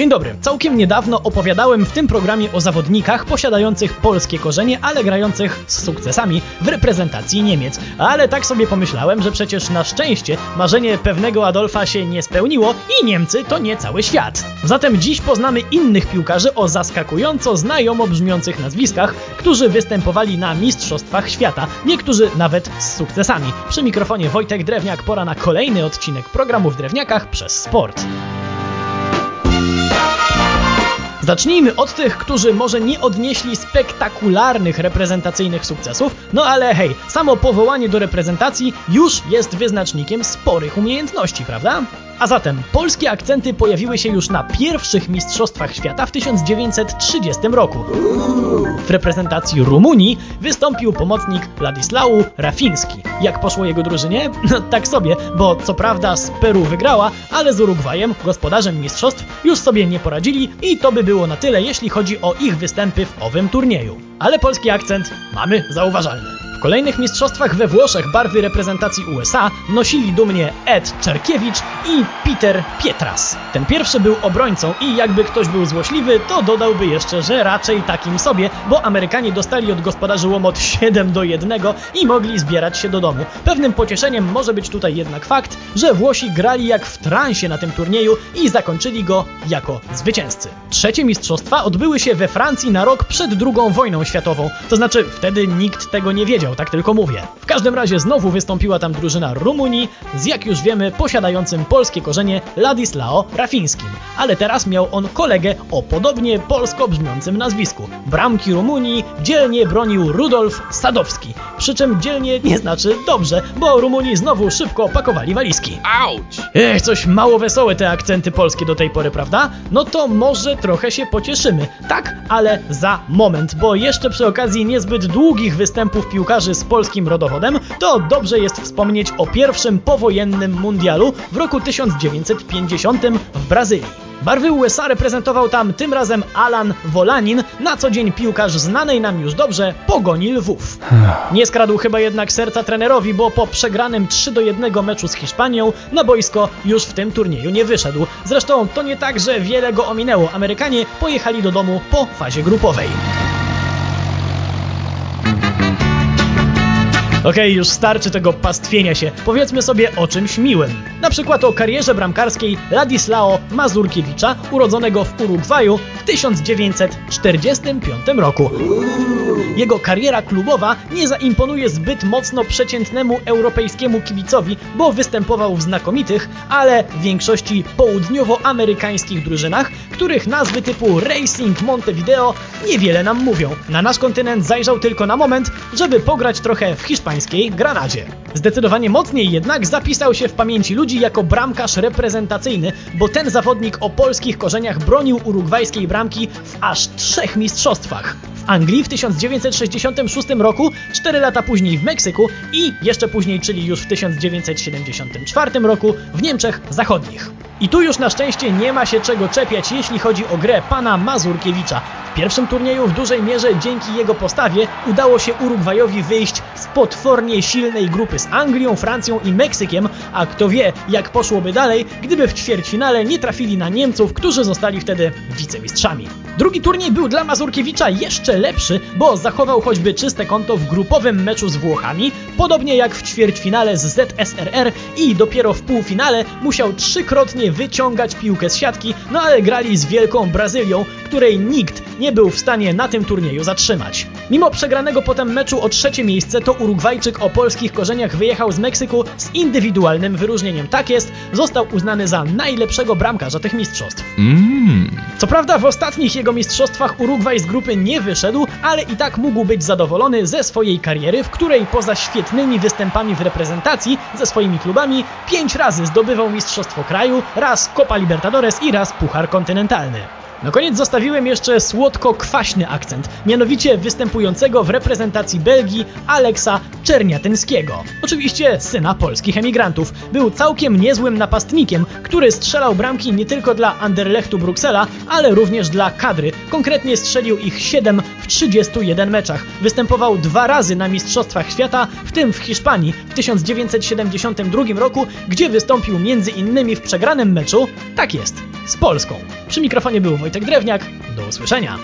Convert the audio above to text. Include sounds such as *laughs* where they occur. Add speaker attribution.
Speaker 1: Dzień dobry. Całkiem niedawno opowiadałem w tym programie o zawodnikach posiadających polskie korzenie, ale grających z sukcesami w reprezentacji Niemiec. Ale tak sobie pomyślałem, że przecież na szczęście marzenie pewnego Adolfa się nie spełniło i Niemcy to nie cały świat. Zatem dziś poznamy innych piłkarzy o zaskakująco znajomo brzmiących nazwiskach, którzy występowali na Mistrzostwach Świata, niektórzy nawet z sukcesami. Przy mikrofonie Wojtek Drewniak, pora na kolejny odcinek programu w Drewniakach przez Sport. Zacznijmy od tych, którzy może nie odnieśli spektakularnych reprezentacyjnych sukcesów, no ale hej, samo powołanie do reprezentacji już jest wyznacznikiem sporych umiejętności, prawda? A zatem polskie akcenty pojawiły się już na pierwszych Mistrzostwach Świata w 1930 roku. W reprezentacji Rumunii wystąpił pomocnik Ladislau Rafiński. Jak poszło jego drużynie? *laughs* No tak sobie, bo co prawda z Peru wygrała, ale z Urugwajem, gospodarzem mistrzostw, już sobie nie poradzili i to by było na tyle, jeśli chodzi o ich występy w owym turnieju. Ale polski akcent mamy zauważalny. Kolejnych mistrzostwach we Włoszech barwy reprezentacji USA nosili dumnie Ed Czerkiewicz i Peter Pietras. Ten pierwszy był obrońcą i jakby ktoś był złośliwy, to dodałby jeszcze, że raczej takim sobie, bo Amerykanie dostali od gospodarzy łomot 7 do 1 i mogli zbierać się do domu. Pewnym pocieszeniem może być tutaj jednak fakt, że Włosi grali jak w transie na tym turnieju i zakończyli go jako zwycięzcy. Trzecie mistrzostwa odbyły się we Francji na rok przed II wojną światową, to znaczy wtedy nikt tego nie wiedział tak tylko mówię. W każdym razie znowu wystąpiła tam drużyna Rumunii z jak już wiemy posiadającym polskie korzenie Ladislao Rafińskim, ale teraz miał on kolegę o podobnie polsko brzmiącym nazwisku. Bramki Rumunii dzielnie bronił Rudolf Sadowski, przy czym dzielnie nie znaczy dobrze, bo Rumunii znowu szybko pakowali walizki.
Speaker 2: Auć!
Speaker 1: Ech, coś mało wesołe te akcenty polskie do tej pory, prawda? No to może trochę się pocieszymy. Tak, ale za moment, bo jeszcze przy okazji niezbyt długich występów piłkarzy z polskim rodowodem, to dobrze jest wspomnieć o pierwszym powojennym mundialu w roku 1950 w Brazylii. Barwy USA reprezentował tam tym razem Alan Wolanin, na co dzień piłkarz znanej nam już dobrze Pogoni Lwów. Nie skradł chyba jednak serca trenerowi, bo po przegranym 3 do 1 meczu z Hiszpanią na boisko już w tym turnieju nie wyszedł. Zresztą to nie tak, że wiele go ominęło. Amerykanie pojechali do domu po fazie grupowej. *laughs* Okej, okay, już starczy tego pastwienia się. Powiedzmy sobie o czymś miłym. Na przykład o karierze bramkarskiej Ladislao Mazurkiewicza, urodzonego w Urugwaju w 1945 roku. Jego kariera klubowa nie zaimponuje zbyt mocno przeciętnemu europejskiemu kibicowi, bo występował w znakomitych, ale w większości południowoamerykańskich drużynach, których nazwy typu Racing Montevideo niewiele nam mówią. Na nasz kontynent zajrzał tylko na moment, żeby pograć trochę w hiszpańskiej Granadzie. Zdecydowanie mocniej jednak zapisał się w pamięci ludzi jako bramkarz reprezentacyjny, bo ten zawodnik o polskich korzeniach bronił urugwajskiej bramki w aż trzech mistrzostwach. W Anglii w 1966 roku, 4 lata później w Meksyku i jeszcze później, czyli już w 1974 roku w Niemczech Zachodnich. I tu już na szczęście nie ma się czego czepiać, jeśli chodzi o grę pana Mazurkiewicza. W pierwszym turnieju w dużej mierze dzięki jego postawie udało się Urugwajowi wyjść potwornie silnej grupy z Anglią, Francją i Meksykiem, a kto wie, jak poszłoby dalej, gdyby w ćwierćfinale nie trafili na Niemców, którzy zostali wtedy wicemistrzami. Drugi turniej był dla Mazurkiewicza jeszcze lepszy, bo zachował choćby czyste konto w grupowym meczu z Włochami, podobnie jak w ćwierćfinale z ZSRR i dopiero w półfinale musiał trzykrotnie wyciągać piłkę z siatki, no ale grali z wielką Brazylią, której nikt nie był w stanie na tym turnieju zatrzymać. Mimo przegranego potem meczu o trzecie miejsce, to Urugwajczyk o polskich korzeniach wyjechał z Meksyku z indywidualnym wyróżnieniem. Tak jest, został uznany za najlepszego bramkarza tych mistrzostw.
Speaker 2: Mmm.
Speaker 1: Co prawda w ostatnich jego mistrzostwach Urugwaj z grupy nie wyszedł, ale i tak mógł być zadowolony ze swojej kariery, w której poza świetnymi występami w reprezentacji ze swoimi klubami pięć razy zdobywał mistrzostwo kraju, raz Copa Libertadores i raz Puchar Kontynentalny. Na koniec zostawiłem jeszcze słodko-kwaśny akcent, mianowicie występującego w reprezentacji Belgii Aleksa Czerniatyńskiego. Oczywiście syna polskich emigrantów. Był całkiem niezłym napastnikiem, który strzelał bramki nie tylko dla Anderlechtu Bruksela, ale również dla kadry. Konkretnie strzelił ich 7 w 31 meczach. Występował dwa razy na Mistrzostwach Świata, w tym w Hiszpanii w 1972 roku, gdzie wystąpił między innymi w przegranym meczu, tak jest, z Polską. Przy mikrofonie był Wojtek Drewniak. Do usłyszenia.